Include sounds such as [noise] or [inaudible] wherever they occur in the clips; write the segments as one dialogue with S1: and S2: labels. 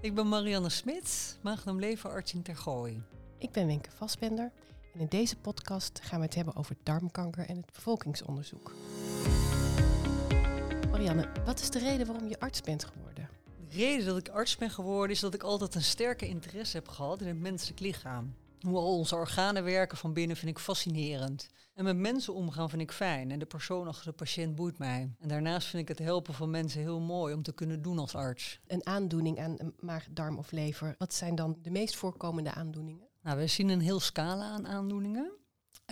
S1: Ik ben Marianne Smits, magnum leverarts in Tergooi.
S2: Ik ben Wenke Vasbender en in deze podcast gaan we het hebben over darmkanker en het bevolkingsonderzoek. Marianne, wat is de reden waarom je arts bent geworden?
S1: De reden dat ik arts ben geworden is dat ik altijd een sterke interesse heb gehad in het menselijk lichaam. Hoe al onze organen werken van binnen vind ik fascinerend. En met mensen omgaan vind ik fijn. En de persoon achter de patiënt boeit mij. En daarnaast vind ik het helpen van mensen heel mooi om te kunnen doen als arts.
S2: Een aandoening aan maag, darm of lever. Wat zijn dan de meest voorkomende aandoeningen?
S1: Nou, we zien een heel scala aan aandoeningen.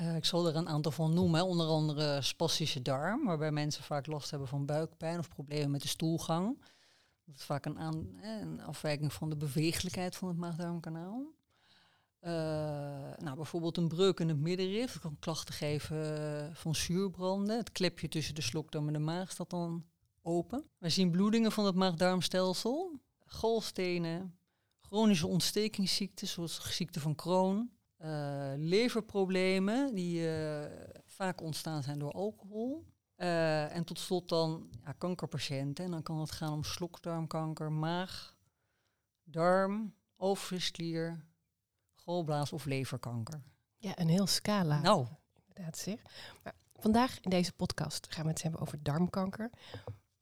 S1: Uh, ik zal er een aantal van noemen, onder andere spastische darm, waarbij mensen vaak last hebben van buikpijn of problemen met de stoelgang. Dat is vaak een, aan, een afwijking van de beweeglijkheid van het maag-darmkanaal. Uh, nou, bijvoorbeeld een breuk in het middenrif. Kan klachten geven eh, van zuurbranden. Het klepje tussen de slokdarm en de maag staat dan open. We zien bloedingen van het maag-darmstelsel, galstenen, chronische ontstekingsziekten zoals ziekte van Crohn, uh, leverproblemen die vaak ontstaan zijn door alcohol. en tot slot dan ja, kankerpatiënten. En dan kan het gaan om slokdarmkanker, maag, darm, overvlesklier, galblaas of leverkanker.
S2: Ja, een heel scala.
S1: Nou.
S2: Inderdaad zeg. Maar vandaag in deze podcast gaan we het hebben over darmkanker.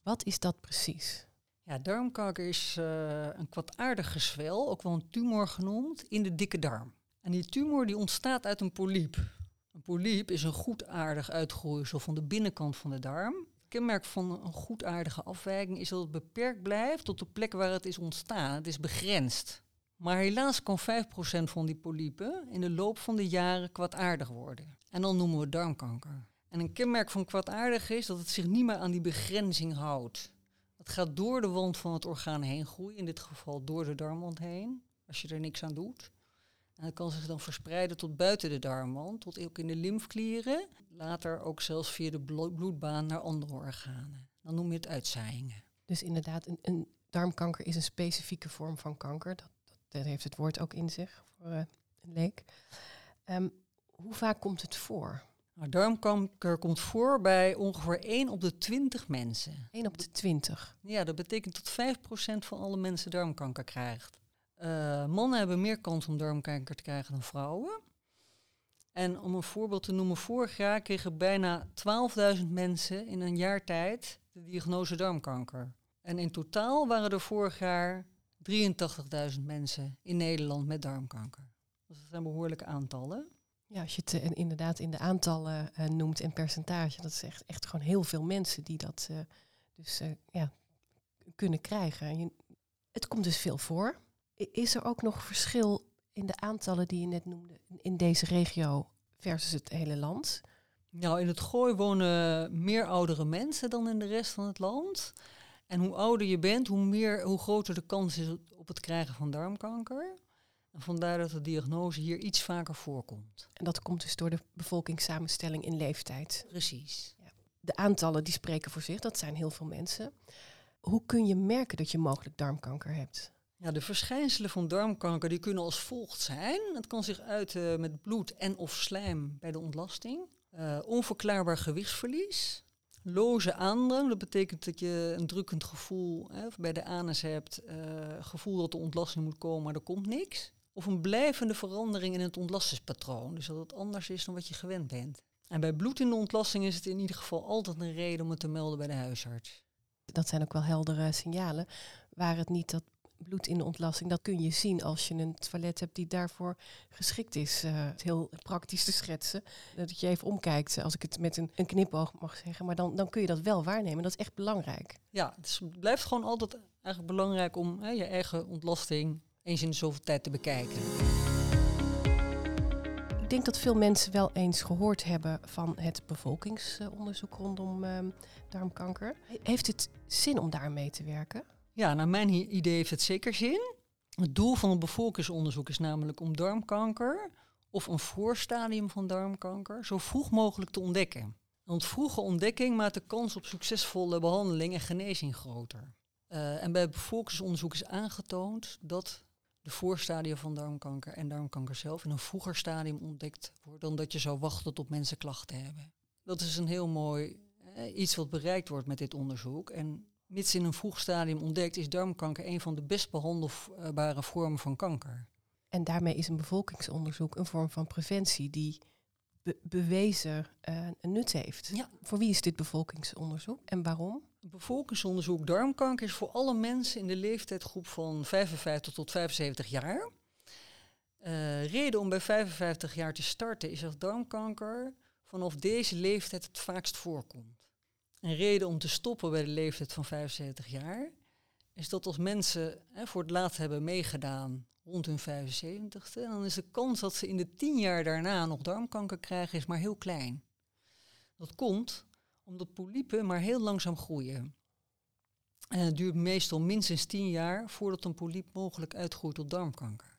S2: Wat is dat precies?
S1: Ja, darmkanker is uh, een kwaadaardig gezwel, ook wel een tumor genoemd, in de dikke darm. En die tumor die ontstaat uit een polyp. Een polyp is een goedaardig uitgroeisel van de binnenkant van de darm. Het kenmerk van een goedaardige afwijking is dat het beperkt blijft tot de plek waar het is ontstaan. Het is begrensd. Maar helaas kan 5% van die polypen in de loop van de jaren kwaadaardig worden. En dan noemen we darmkanker. En een kenmerk van kwaadaardig is dat het zich niet meer aan die begrenzing houdt. Het gaat door de wand van het orgaan heen groeien, in dit geval door de darmwand heen, als je er niks aan doet. En het kan zich dan verspreiden tot buiten de darmwand, tot ook in de lymfklieren. Later ook zelfs via de bloedbaan naar andere organen. Dan noem je het uitzaaiingen.
S2: Dus inderdaad, een, een darmkanker is een specifieke vorm van kanker. Dat heeft het woord ook in zich voor uh, een leek. Um, hoe vaak komt het voor?
S1: Nou, darmkanker komt voor bij ongeveer 1 op de 20 mensen.
S2: 1 op de 20?
S1: Ja, dat betekent dat 5% van alle mensen darmkanker krijgt. Uh, mannen hebben meer kans om darmkanker te krijgen dan vrouwen. En om een voorbeeld te noemen, vorig jaar kregen bijna 12.000 mensen in een jaar tijd de diagnose darmkanker. En in totaal waren er vorig jaar 83.000 mensen in Nederland met darmkanker. Dus dat zijn behoorlijke aantallen.
S2: Ja, als je het uh, inderdaad in de aantallen uh, noemt en percentage, dat is echt, echt gewoon heel veel mensen die dat uh, dus ja, kunnen krijgen. En je, het komt dus veel voor. Is er ook nog verschil in de aantallen die je net noemde in deze regio versus het hele land?
S1: Nou, in het Gooi wonen meer oudere mensen dan in de rest van het land. En hoe ouder je bent, hoe, meer, hoe groter de kans is op het krijgen van darmkanker. En vandaar dat de diagnose hier iets vaker voorkomt.
S2: En dat komt dus door de bevolkingssamenstelling in leeftijd.
S1: Precies.
S2: Ja. De aantallen die spreken voor zich, dat zijn heel veel mensen. Hoe kun je merken dat je mogelijk darmkanker hebt?
S1: Ja, de verschijnselen van darmkanker die kunnen als volgt zijn. Het kan zich uiten met bloed en of slijm bij de ontlasting. Uh, onverklaarbaar gewichtsverlies. Loze aandrang, dat betekent dat je een drukkend gevoel hè, bij de anus hebt, uh, gevoel dat de ontlasting moet komen, maar er komt niks. Of een blijvende verandering in het ontlastingspatroon, dus dat het anders is dan wat je gewend bent. En bij bloed in de ontlasting is het in ieder geval altijd een reden om het te melden bij de huisarts.
S2: Dat zijn ook wel heldere signalen. Waar het niet dat bloed in de ontlasting, dat kun je zien als je een toilet hebt die daarvoor geschikt is. Uh, heel praktisch te schetsen. Dat je even omkijkt, als ik het met een, een knipoog mag zeggen. Maar dan, dan kun je dat wel waarnemen. Dat is echt belangrijk.
S1: Ja, het blijft gewoon altijd eigenlijk belangrijk om hè, je eigen ontlasting eens in de zoveel tijd te bekijken.
S2: Ik denk dat veel mensen wel eens gehoord hebben van het bevolkingsonderzoek rondom uh, darmkanker. Heeft het zin om daar mee te werken?
S1: Ja, naar mijn idee heeft het zeker zin. Het doel van het bevolkingsonderzoek is namelijk om darmkanker of een voorstadium van darmkanker zo vroeg mogelijk te ontdekken. Want vroege ontdekking maakt de kans op succesvolle behandeling en genezing groter. Uh, en bij het bevolkingsonderzoek is aangetoond dat de voorstadia van darmkanker en darmkanker zelf in een vroeger stadium ontdekt wordt dan dat je zou wachten tot mensen klachten hebben. Dat is een heel mooi eh, iets wat bereikt wordt met dit onderzoek. En mits in een vroeg stadium ontdekt, is darmkanker een van de best behandelbare vormen van kanker.
S2: En daarmee is een bevolkingsonderzoek een vorm van preventie die bewezen uh, nut heeft.
S1: Ja.
S2: Voor wie is dit bevolkingsonderzoek en waarom?
S1: bevolkingsonderzoek darmkanker is voor alle mensen in de leeftijdsgroep van 55 tot 75 jaar. Uh, reden om bij 55 jaar te starten is dat darmkanker vanaf deze leeftijd het vaakst voorkomt. Een reden om te stoppen bij de leeftijd van 75 jaar is dat als mensen hè, voor het laatst hebben meegedaan rond hun 75ste, dan is de kans dat ze in de 10 jaar daarna nog darmkanker krijgen is maar heel klein. Dat komt omdat polypen maar heel langzaam groeien. En het duurt meestal minstens 10 jaar voordat een polyp mogelijk uitgroeit tot darmkanker.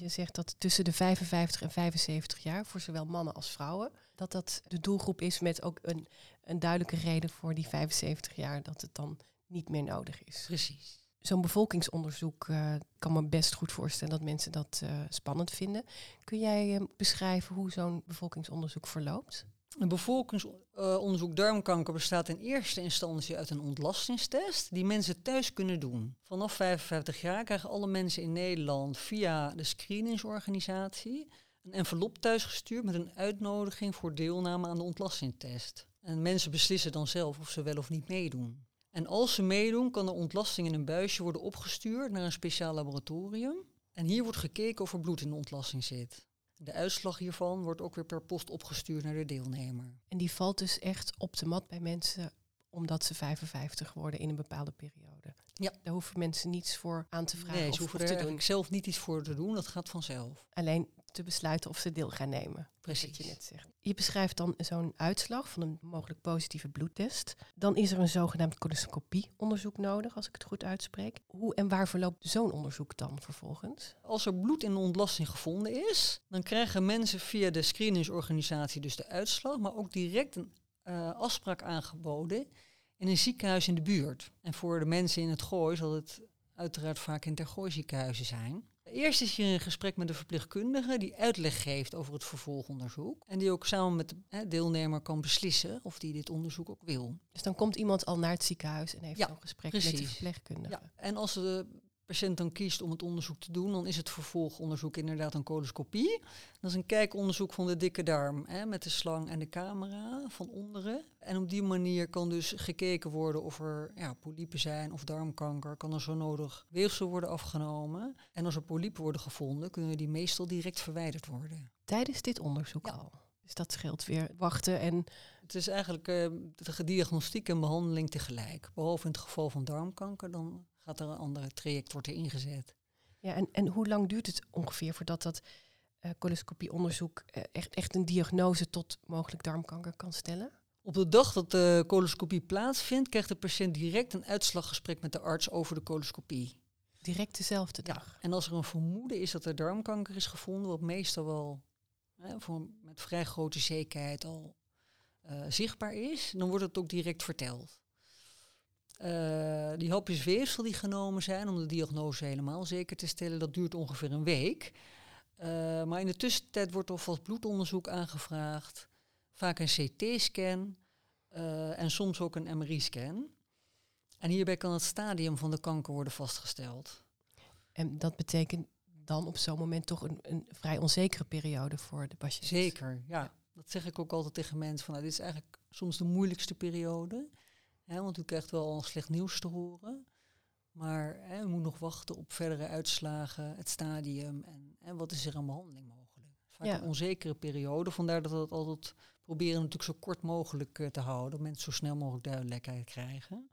S2: Je zegt dat tussen de 55 en 75 jaar, voor zowel mannen als vrouwen, dat dat de doelgroep is met ook een, een duidelijke reden voor die 75 jaar dat het dan niet meer nodig is.
S1: Precies.
S2: Zo'n bevolkingsonderzoek uh, kan me best goed voorstellen dat mensen dat uh, spannend vinden. Kun jij uh, beschrijven hoe zo'n bevolkingsonderzoek verloopt?
S1: Een bevolkingsonderzoek darmkanker bestaat in eerste instantie uit een ontlastingstest die mensen thuis kunnen doen. Vanaf 55 jaar krijgen alle mensen in Nederland via de screeningsorganisatie een envelop thuisgestuurd met een uitnodiging voor deelname aan de ontlastingstest. En mensen beslissen dan zelf of ze wel of niet meedoen. En als ze meedoen, kan de ontlasting in een buisje worden opgestuurd naar een speciaal laboratorium. En hier wordt gekeken of er bloed in de ontlasting zit. De uitslag hiervan wordt ook weer per post opgestuurd naar de deelnemer.
S2: En die valt dus echt op de mat bij mensen omdat ze 55 worden in een bepaalde periode.
S1: Ja.
S2: Daar hoeven mensen niets voor aan te vragen.
S1: Nee,
S2: of,
S1: ze hoeven
S2: of
S1: er
S2: te doen.
S1: zelf niet iets voor te doen, dat gaat vanzelf.
S2: Alleen te besluiten of ze deel gaan nemen.
S1: Precies.
S2: je, net zegt. je beschrijft dan zo'n uitslag van een mogelijk positieve bloedtest. Dan is er een zogenaamd coloscopie-onderzoek nodig, als ik het goed uitspreek. Hoe en waar verloopt zo'n onderzoek dan vervolgens?
S1: Als er bloed in de ontlasting gevonden is, dan krijgen mensen via de screeningsorganisatie dus de uitslag, maar ook direct een uh, afspraak aangeboden in een ziekenhuis in de buurt. En voor de mensen in het Gooi zal het uiteraard vaak in Tergooi ziekenhuizen zijn. Eerst is hier een gesprek met de verpleegkundige die uitleg geeft over het vervolgonderzoek. En die ook samen met de deelnemer kan beslissen of die dit onderzoek ook wil.
S2: Dus dan komt iemand al naar het ziekenhuis en heeft
S1: Ja,
S2: een gesprek
S1: precies.
S2: met de verpleegkundige.
S1: Ja. En als de patiënt dan kiest om het onderzoek te doen, dan is het vervolgonderzoek inderdaad een coloscopie. Dat is een kijkonderzoek van de dikke darm hè, met de slang en de camera van onderen. En op die manier kan dus gekeken worden of er ja, polypen zijn of darmkanker. Kan er zo nodig weefsel worden afgenomen. En als er polypen worden gevonden, kunnen die meestal direct verwijderd worden.
S2: Tijdens dit onderzoek
S1: Ja.
S2: al. Dus dat scheelt weer wachten en
S1: Het is eigenlijk eh, de diagnostiek en behandeling tegelijk. Behalve in het geval van darmkanker, dan gaat er een ander traject worden ingezet.
S2: Ja, en, en hoe lang duurt het ongeveer voordat dat eh coloscopieonderzoek eh, echt, echt een diagnose tot mogelijk darmkanker kan stellen?
S1: Op de dag dat de coloscopie plaatsvindt, krijgt de patiënt direct een uitslaggesprek met de arts over de coloscopie.
S2: Direct dezelfde
S1: Ja,
S2: dag.
S1: en als er een vermoeden is dat er darmkanker is gevonden, wat meestal wel hè, voor, met vrij grote zekerheid al eh, zichtbaar is, dan wordt het ook direct verteld. Eh, die hapjes weefsel die genomen zijn om de diagnose helemaal zeker te stellen, dat duurt ongeveer een week. Eh, maar in de tussentijd wordt alvast bloedonderzoek aangevraagd, vaak een CT-scan eh, en soms ook een MRI-scan. En hierbij kan het stadium van de kanker worden vastgesteld.
S2: En dat betekent dan op zo'n moment toch een, een vrij onzekere periode voor de patiënt.
S1: Zeker, ja. Dat zeg ik ook altijd tegen mensen. Van, nou, dit is eigenlijk soms de moeilijkste periode. Hè, want u krijgt wel al slecht nieuws te horen. Maar hè, u moet nog wachten op verdere uitslagen, het stadium en, en wat is er aan behandeling mogelijk. Vaak
S2: Ja.
S1: een onzekere periode. Vandaar dat we dat altijd proberen natuurlijk zo kort mogelijk eh, te houden. Mensen zo snel mogelijk duidelijkheid krijgen.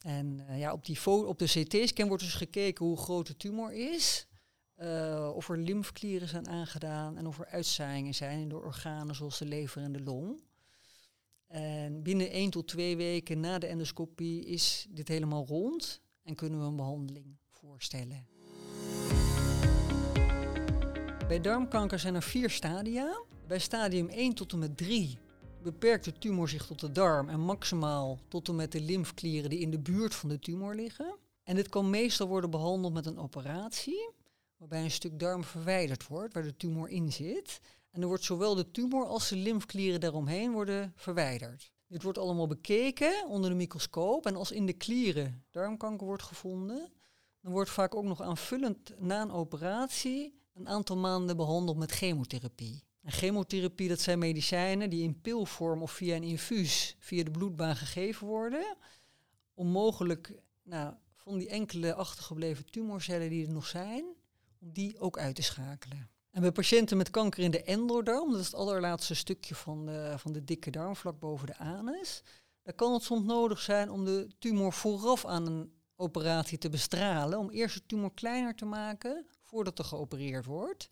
S1: En eh, ja, op, die op de CT-scan wordt dus gekeken hoe groot de tumor is. eh, of er lymfeklieren zijn aangedaan en of er uitzaaiingen zijn in de organen zoals de lever en de long. En binnen 1 tot 2 weken na de endoscopie is dit helemaal rond en kunnen we een behandeling voorstellen. Bij darmkanker zijn er vier stadia. Bij stadium 1 tot en met 3 beperkt de tumor zich tot de darm en maximaal tot en met de lymfeklieren die in de buurt van de tumor liggen. En dit kan meestal worden behandeld met een operatie, waarbij een stuk darm verwijderd wordt waar de tumor in zit. En er wordt zowel de tumor als de lymfeklieren daaromheen worden verwijderd. Dit wordt allemaal bekeken onder de microscoop. En als in de klieren darmkanker wordt gevonden, dan wordt vaak ook nog aanvullend na een operatie een aantal maanden behandeld met chemotherapie. En chemotherapie, dat zijn medicijnen die in pilvorm of via een infuus via de bloedbaan gegeven worden. Om mogelijk nou, van die enkele achtergebleven tumorcellen die er nog zijn, om die ook uit te schakelen. En bij patiënten met kanker in de endodarm, dat is het allerlaatste stukje van de, van de dikke darm vlak boven de anus, dan kan het soms nodig zijn om de tumor vooraf aan een operatie te bestralen, om eerst de tumor kleiner te maken voordat er geopereerd wordt.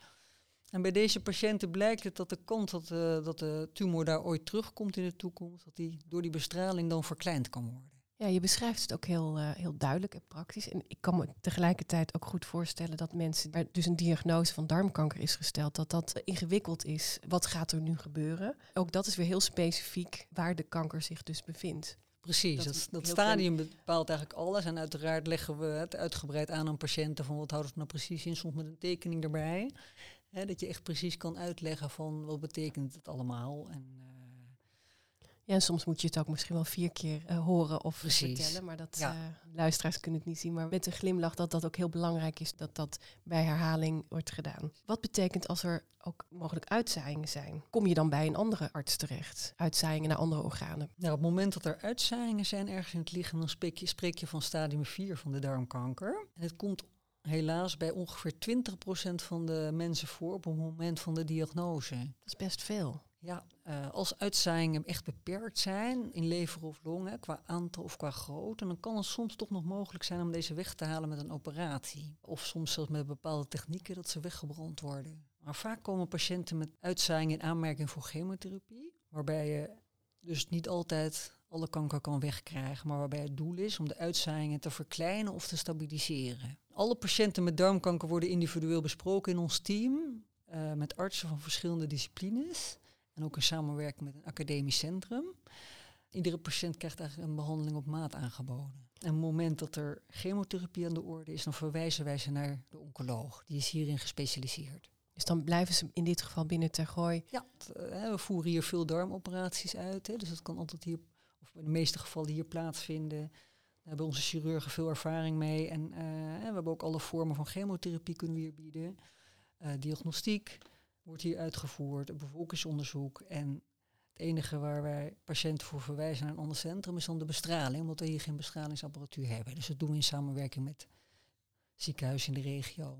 S1: En bij deze patiënten blijkt het dat de kans dat, uh, dat de tumor daar ooit terugkomt in de toekomst, dat die door die bestraling dan verkleind kan worden.
S2: Ja, je beschrijft het ook heel, uh, heel duidelijk en praktisch. En ik kan me tegelijkertijd ook goed voorstellen dat mensen waar dus een diagnose van darmkanker is gesteld, dat dat ingewikkeld is. Wat gaat er nu gebeuren? Ook dat is weer heel specifiek waar de kanker zich dus bevindt.
S1: Precies, dat, dat, stadium bepaalt eigenlijk alles. En uiteraard leggen we het uitgebreid aan aan patiënten van wat houdt het nou precies in, soms met een tekening erbij. Hè, dat je echt precies kan uitleggen van wat betekent het allemaal. En, uh,
S2: ja, en soms moet je het ook misschien wel vier keer uh, horen of precies. vertellen. Maar dat ja. uh, luisteraars kunnen het niet zien. Maar met een glimlach dat dat ook heel belangrijk is dat dat bij herhaling wordt gedaan. Wat betekent als er ook mogelijk uitzaaiingen zijn? Kom je dan bij een andere arts terecht? Uitzaaiingen naar andere organen?
S1: Nou, op het moment dat er uitzaaiingen zijn ergens in het lichaam, dan spreek je, spreek je van stadium 4 van de darmkanker. En het komt helaas bij ongeveer 20% van de mensen voor op het moment van de diagnose. Dat
S2: is best veel.
S1: Ja, uh, als uitzaaiingen echt beperkt zijn in lever of longen, qua aantal of qua grootte, dan kan het soms toch nog mogelijk zijn om deze weg te halen met een operatie. Of soms zelfs met bepaalde technieken dat ze weggebrand worden. Maar vaak komen patiënten met uitzaaiingen in aanmerking voor chemotherapie, waarbij je dus niet altijd alle kanker kan wegkrijgen, maar waarbij het doel is om de uitzaaiingen te verkleinen of te stabiliseren. Alle patiënten met darmkanker worden individueel besproken in ons team, uh, met artsen van verschillende disciplines en ook in samenwerking met een academisch centrum. Iedere patiënt krijgt eigenlijk een behandeling op maat aangeboden. En op het moment dat er chemotherapie aan de orde is, dan verwijzen wij ze naar de oncoloog. Die is hierin gespecialiseerd.
S2: Dus dan blijven ze in dit geval binnen Tergooi?
S1: Ja, uh, we voeren hier veel darmoperaties uit. Hè, dus dat kan altijd hier of in de meeste gevallen hier plaatsvinden. Daar hebben onze chirurgen veel ervaring mee. En, uh, we hebben ook alle vormen van chemotherapie kunnen we hier bieden. Uh, diagnostiek wordt hier uitgevoerd, bevolkingsonderzoek. En het enige waar wij patiënten voor verwijzen naar een ander centrum is dan de bestraling, omdat we hier geen bestralingsapparatuur hebben. Dus dat doen we in samenwerking met ziekenhuizen in de regio.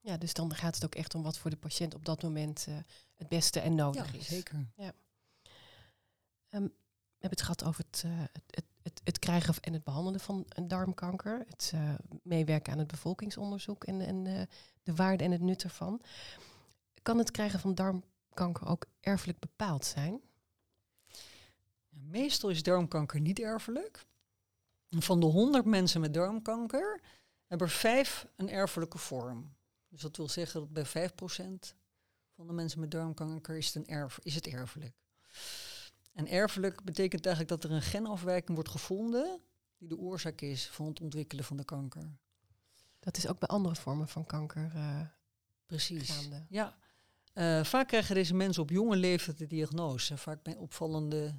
S2: Ja, dus dan gaat het ook echt om wat voor de patiënt op dat moment uh, het beste en nodig
S1: ja,
S2: is.
S1: Zeker.
S2: Ja. Um, we hebben het gehad over het, uh, het, het, het, krijgen en het behandelen van een darmkanker. Het uh, meewerken aan het bevolkingsonderzoek en, en de waarde en het nut ervan. Kan het krijgen van darmkanker ook erfelijk bepaald zijn?
S1: Meestal is darmkanker niet erfelijk. Van de 100 mensen met darmkanker hebben er vijf een erfelijke vorm. Dus dat wil zeggen dat bij 5% van de mensen met darmkanker is het, een erf, is het erfelijk. En erfelijk betekent eigenlijk dat er een genafwijking wordt gevonden die de oorzaak is van het ontwikkelen van de kanker.
S2: Dat is ook bij andere vormen van kanker. Uh,
S1: Precies.
S2: Gaande.
S1: Ja. Uh, vaak krijgen deze mensen op jonge leeftijd de diagnose. Vaak bij opvallende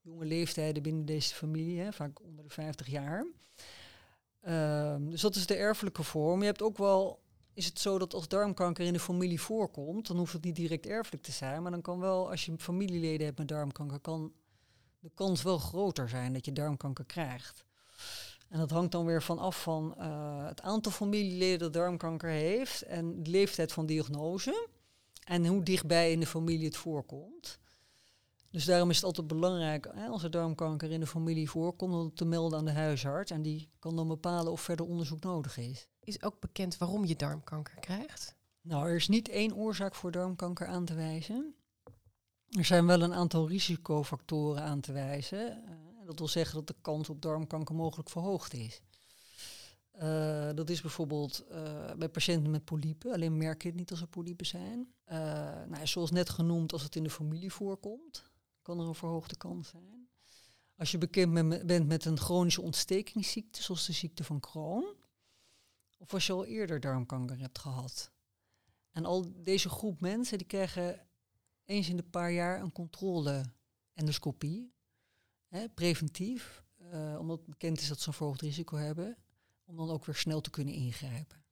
S1: jonge leeftijden binnen deze familie, hè, vaak onder de 50 jaar. Uh, dus dat is de erfelijke vorm. Je hebt ook wel is het zo dat als darmkanker in de familie voorkomt, dan hoeft het niet direct erfelijk te zijn, maar dan kan wel, als je familieleden hebt met darmkanker, kan de kans wel groter zijn dat je darmkanker krijgt. En dat hangt dan weer van af van uh, het aantal familieleden dat darmkanker heeft en de leeftijd van diagnose en hoe dichtbij in de familie het voorkomt. Dus daarom is het altijd belangrijk, hè, als er darmkanker in de familie voorkomt, om het te melden aan de huisarts. En die kan dan bepalen of verder onderzoek nodig is.
S2: Is ook bekend waarom je darmkanker krijgt?
S1: Nou, er is niet één oorzaak voor darmkanker aan te wijzen. Er zijn wel een aantal risicofactoren aan te wijzen. Uh, dat wil zeggen dat de kans op darmkanker mogelijk verhoogd is. Uh, dat is bijvoorbeeld uh, bij patiënten met polypen. Alleen merk je het niet als er polypen zijn. nou, zoals net genoemd, als het in de familie voorkomt, kan er een verhoogde kans zijn. Als je bekend bent met een chronische ontstekingsziekte, zoals de ziekte van Crohn, of als je al eerder darmkanker hebt gehad. En al deze groep mensen die krijgen eens in de paar jaar een controle-endoscopie. preventief, omdat bekend is dat ze een verhoogd risico hebben, om dan ook weer snel te kunnen ingrijpen.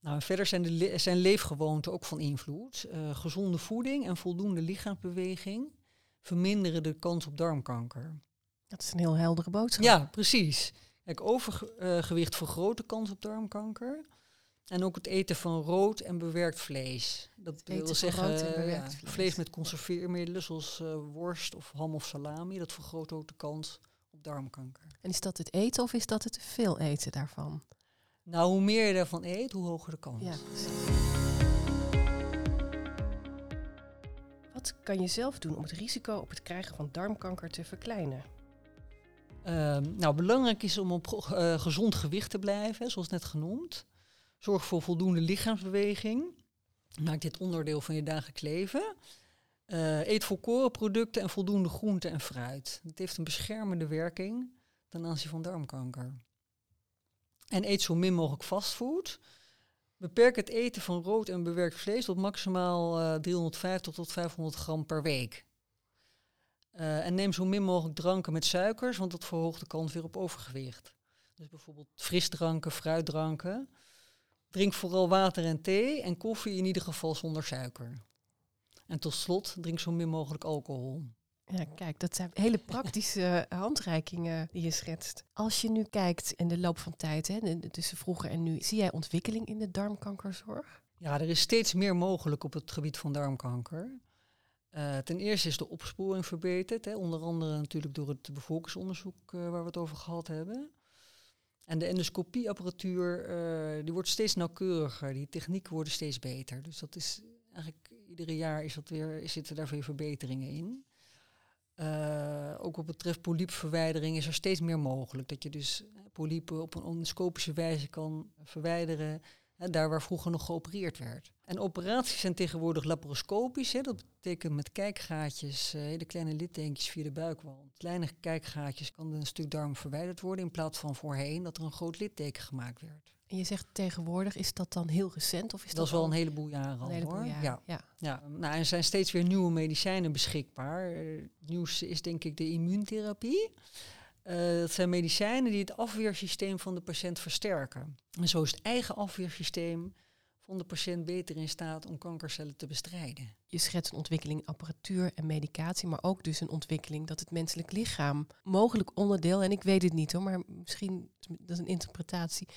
S1: Nou, verder zijn, de zijn leefgewoonten ook van invloed. Uh, gezonde voeding en voldoende lichaamsbeweging verminderen de kans op darmkanker.
S2: Dat is een heel heldere boodschap.
S1: Ja, precies. Kijk, overgewicht vergroot de kans op darmkanker. En ook het eten van rood en bewerkt vlees. Dat wil zeggen ja, vlees. met conserveermiddelen zoals uh, worst of ham of salami. Dat vergroot ook de kans op darmkanker.
S2: En is dat het eten of is dat het veel eten daarvan?
S1: Nou, hoe meer je ervan eet, hoe hoger de kans.
S2: Ja, Wat kan je zelf doen om het risico op het krijgen van darmkanker te verkleinen?
S1: Ehm, nou, belangrijk is om op uh, gezond gewicht te blijven, zoals net genoemd. Zorg voor voldoende lichaamsbeweging. Maak dit onderdeel van je dagelijks leven. Uh, eet volkorenproducten en voldoende groente en fruit. Het heeft een beschermende werking ten aanzien van darmkanker. En eet zo min mogelijk fastfood. Beperk het eten van rood en bewerkt vlees tot maximaal uh, 350 tot 500 gram per week. Uh, en neem zo min mogelijk dranken met suikers, want dat verhoogt de kans weer op overgewicht. Dus bijvoorbeeld frisdranken, fruitdranken. Drink vooral water en thee en koffie in ieder geval zonder suiker. En tot slot, drink zo min mogelijk alcohol.
S2: Ja, kijk, dat zijn hele praktische [laughs] handreikingen die je schetst. Als je nu kijkt in de loop van tijd, hè, tussen vroeger en nu, zie jij ontwikkeling in de darmkankerzorg?
S1: Ja, er is steeds meer mogelijk op het gebied van darmkanker. Uh, ten eerste is de opsporing verbeterd, hè, onder andere natuurlijk door het bevolkingsonderzoek uh, waar we het over gehad hebben. En de endoscopieapparatuur uh, die wordt steeds nauwkeuriger, die technieken worden steeds beter. Dus dat is eigenlijk iedere jaar is dat weer, zitten daar weer verbeteringen in. Uh, ook wat betreft polypverwijdering is er steeds meer mogelijk. Dat je dus polypen op een endoscopische wijze kan verwijderen. Hè, daar waar vroeger nog geopereerd werd. En operaties zijn tegenwoordig laparoscopisch. Hè, dat betekent met kijkgaatjes, uh, hele kleine littekens via de buikwand. Kleine kijkgaatjes kan een stuk darm verwijderd worden in plaats van voorheen dat er een groot litteken gemaakt werd.
S2: En je zegt tegenwoordig, is dat dan heel recent? Of is
S1: dat, dat is wel een heleboel jaren al hoor.
S2: Ja. ja.
S1: Ja. Nou, er zijn steeds weer nieuwe medicijnen beschikbaar. Het nieuwste is denk ik de immuuntherapie. Uh, dat zijn medicijnen die het afweersysteem van de patiënt versterken. En zo is het eigen afweersysteem van de patiënt beter in staat om kankercellen te bestrijden.
S2: Je schetst een ontwikkeling apparatuur en medicatie, maar ook dus een ontwikkeling dat het menselijk lichaam mogelijk onderdeel, en ik weet het niet hoor, maar misschien dat is een interpretatie,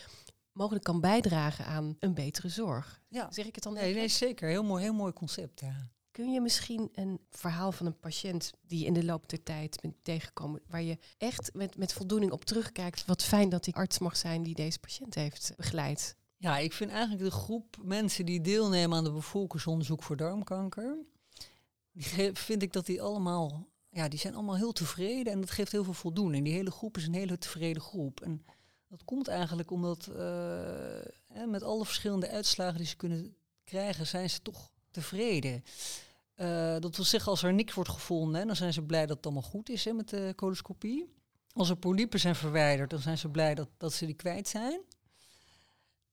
S2: mogelijk kan bijdragen aan een betere zorg. Ja. Zeg ik het dan?
S1: Nee, nee zeker. Heel mooi, heel mooi concept. Ja.
S2: Kun je misschien een verhaal van een patiënt die je in de loop der tijd bent tegengekomen, waar je echt met, met voldoening op terugkijkt, wat fijn dat die arts mag zijn die deze patiënt heeft begeleid?
S1: Ja, ik vind eigenlijk de groep mensen die deelnemen aan de bevolkingsonderzoek voor darmkanker, vind ik dat die allemaal, ja, die zijn allemaal heel tevreden en dat geeft heel veel voldoening. Die hele groep is een hele tevreden groep. En dat komt eigenlijk omdat uh, met alle verschillende uitslagen die ze kunnen krijgen, zijn ze toch tevreden. Uh, dat wil zeggen, als er niks wordt gevonden, dan zijn ze blij dat het allemaal goed is hè, met de coloscopie. Als er polypen zijn verwijderd, dan zijn ze blij dat, dat ze die kwijt zijn.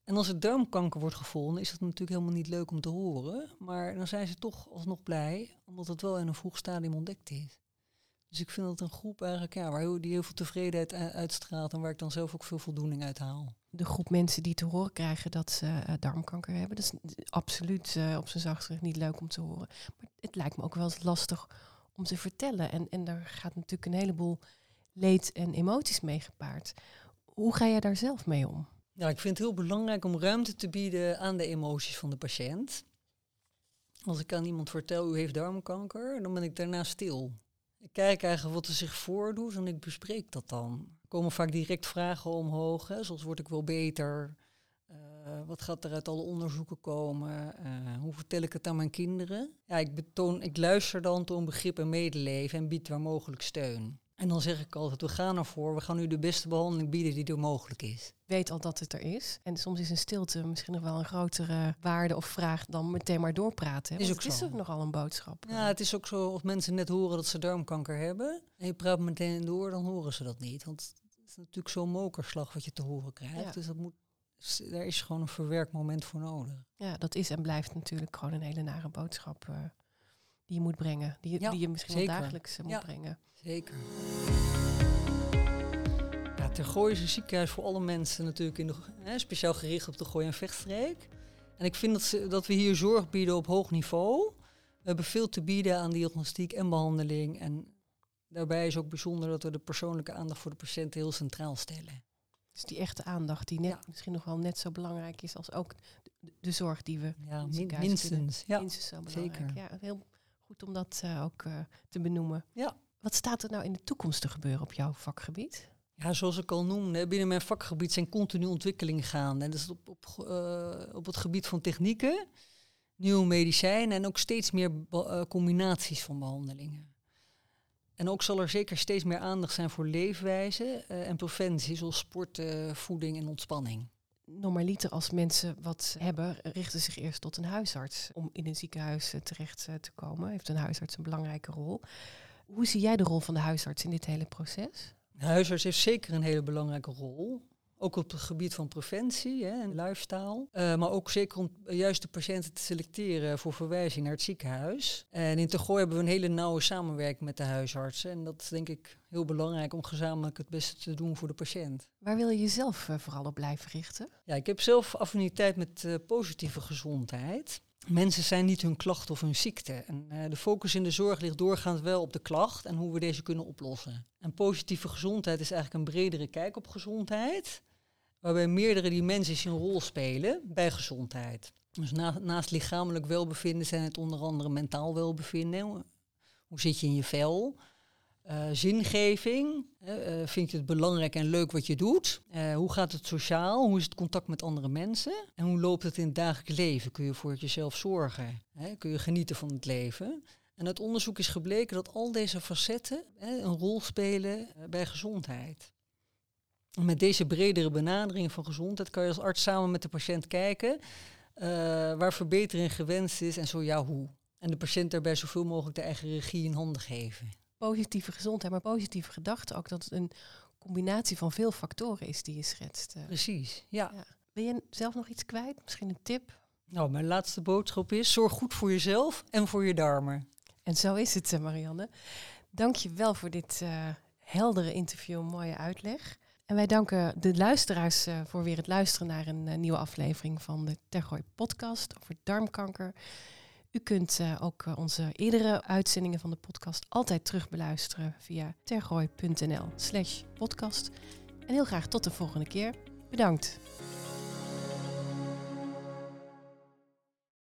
S1: En als er darmkanker wordt gevonden, is dat natuurlijk helemaal niet leuk om te horen. Maar dan zijn ze toch alsnog blij, omdat het wel in een vroeg stadium ontdekt is. Dus ik vind dat een groep eigenlijk ja, waar die heel veel tevredenheid uitstraalt en waar ik dan zelf ook veel voldoening uit haal.
S2: De groep mensen die te horen krijgen dat ze uh, darmkanker hebben, dat is absoluut uh, op zijn zachtst niet leuk om te horen. Maar het lijkt me ook wel eens lastig om te vertellen. En, en daar gaat natuurlijk een heleboel leed en emoties mee gepaard. Hoe ga jij daar zelf mee om?
S1: Ja, ik vind het heel belangrijk om ruimte te bieden aan de emoties van de patiënt. Als ik aan iemand vertel, u heeft darmkanker, dan ben ik daarna stil. Ik kijk eigenlijk wat er zich voordoet en ik bespreek dat dan. Er komen vaak direct vragen omhoog, hè, zoals word ik wel beter? Uh, wat gaat er uit alle onderzoeken komen? Uh, hoe vertel ik het aan mijn kinderen? Ja, ik, betoon, ik luister dan toon begrip en medeleven en bied waar mogelijk steun. En dan zeg ik altijd, we gaan ervoor, we gaan u de beste behandeling bieden die er mogelijk is.
S2: Weet al dat het er is. En soms is een stilte misschien nog wel een grotere waarde of vraag dan meteen maar doorpraten. Is ook het is ook nogal een boodschap.
S1: Ja, het is ook zo, als mensen net horen dat ze darmkanker hebben en je praat meteen door, dan horen ze dat niet. Want het is natuurlijk zo'n mokerslag wat je te horen krijgt. Dus dat moet, daar is gewoon een verwerkmoment voor nodig.
S2: Ja, dat is en blijft natuurlijk gewoon een hele nare boodschap. Die je moet brengen. Die,
S1: Ja,
S2: die je misschien wel dagelijks eh, moet
S1: Ja.
S2: brengen.
S1: Zeker. Ja, Ter Gooi is een ziekenhuis voor alle mensen natuurlijk in de, hè, speciaal gericht op de Gooi- en Vechtstreek. En ik vind dat, ze, dat we hier zorg bieden op hoog niveau. We hebben veel te bieden aan diagnostiek en behandeling. En daarbij is ook bijzonder dat we de persoonlijke aandacht voor de patiënt heel centraal stellen.
S2: Dus die echte aandacht die net,
S1: Ja.
S2: misschien nog wel net zo belangrijk is als ook de, de zorg die we
S1: Ja,
S2: ziekenhuis
S1: minstens. Ja.
S2: minstens zo belangrijk.
S1: zeker.
S2: Ja, heel goed om dat eh, ook eh, te benoemen.
S1: Ja.
S2: Wat staat er nou in de toekomst te gebeuren op jouw vakgebied?
S1: Ja, zoals ik al noemde, binnen mijn vakgebied zijn continu ontwikkelingen gaande. En dat is op, op, eh, op het gebied van technieken, nieuwe medicijnen en ook steeds meer combinaties van behandelingen. En ook zal er zeker steeds meer aandacht zijn voor leefwijze eh, en preventie, zoals sport, voeding en ontspanning.
S2: Normaliter als mensen wat hebben, richten zich eerst tot een huisarts om in een ziekenhuis eh, terecht eh, te komen. Heeft een huisarts een belangrijke rol. Hoe zie jij de rol van de huisarts in dit hele proces?
S1: De huisarts heeft zeker een hele belangrijke rol. Ook op het gebied van preventie hè, en lifestyle. Eh, maar ook zeker om juist de patiënten te selecteren voor verwijzing naar het ziekenhuis. En in Tegooi hebben we een hele nauwe samenwerking met de huisartsen. En dat is denk ik heel belangrijk om gezamenlijk het beste te doen voor de patiënt.
S2: Waar wil je jezelf eh, vooral op blijven richten?
S1: Ja, ik heb zelf affiniteit met eh, positieve gezondheid. Mensen zijn niet hun klacht of hun ziekte. En eh, de focus in de zorg ligt doorgaans wel op de klacht en hoe we deze kunnen oplossen. En positieve gezondheid is eigenlijk een bredere kijk op gezondheid, waarbij meerdere dimensies een rol spelen bij gezondheid. Dus na- naast lichamelijk welbevinden zijn het onder andere mentaal welbevinden. Hoe zit je in je vel? Eh, zingeving. eh, vind je het belangrijk en leuk wat je doet? Eh, hoe gaat het sociaal? Hoe is het contact met andere mensen? En hoe loopt het in het dagelijks leven? Kun je voor jezelf zorgen? Kun je genieten van het leven? En uit onderzoek is gebleken dat al deze facetten een rol spelen bij gezondheid. Met deze bredere benadering van gezondheid kan je als arts samen met de patiënt kijken waar verbetering gewenst is en zo ja hoe. En de patiënt daarbij zoveel mogelijk de eigen regie in handen geven.
S2: Positieve gezondheid, maar positieve gedachten ook dat het een combinatie van veel factoren is die je schetst. eh.
S1: Precies, ja.
S2: Ja. Wil je zelf nog iets kwijt? Misschien een tip?
S1: Nou, mijn laatste boodschap is: zorg goed voor jezelf en voor je darmen.
S2: En zo is het, eh, Marianne. Dank je wel voor dit eh, heldere interview, mooie uitleg. En wij danken de luisteraars voor weer het luisteren naar een nieuwe aflevering van de Tergooi podcast over darmkanker. U kunt eh, ook eh, onze eerdere uitzendingen van de podcast altijd terugbeluisteren via tergooi.nl slash podcast. En heel graag tot de volgende keer. Bedankt.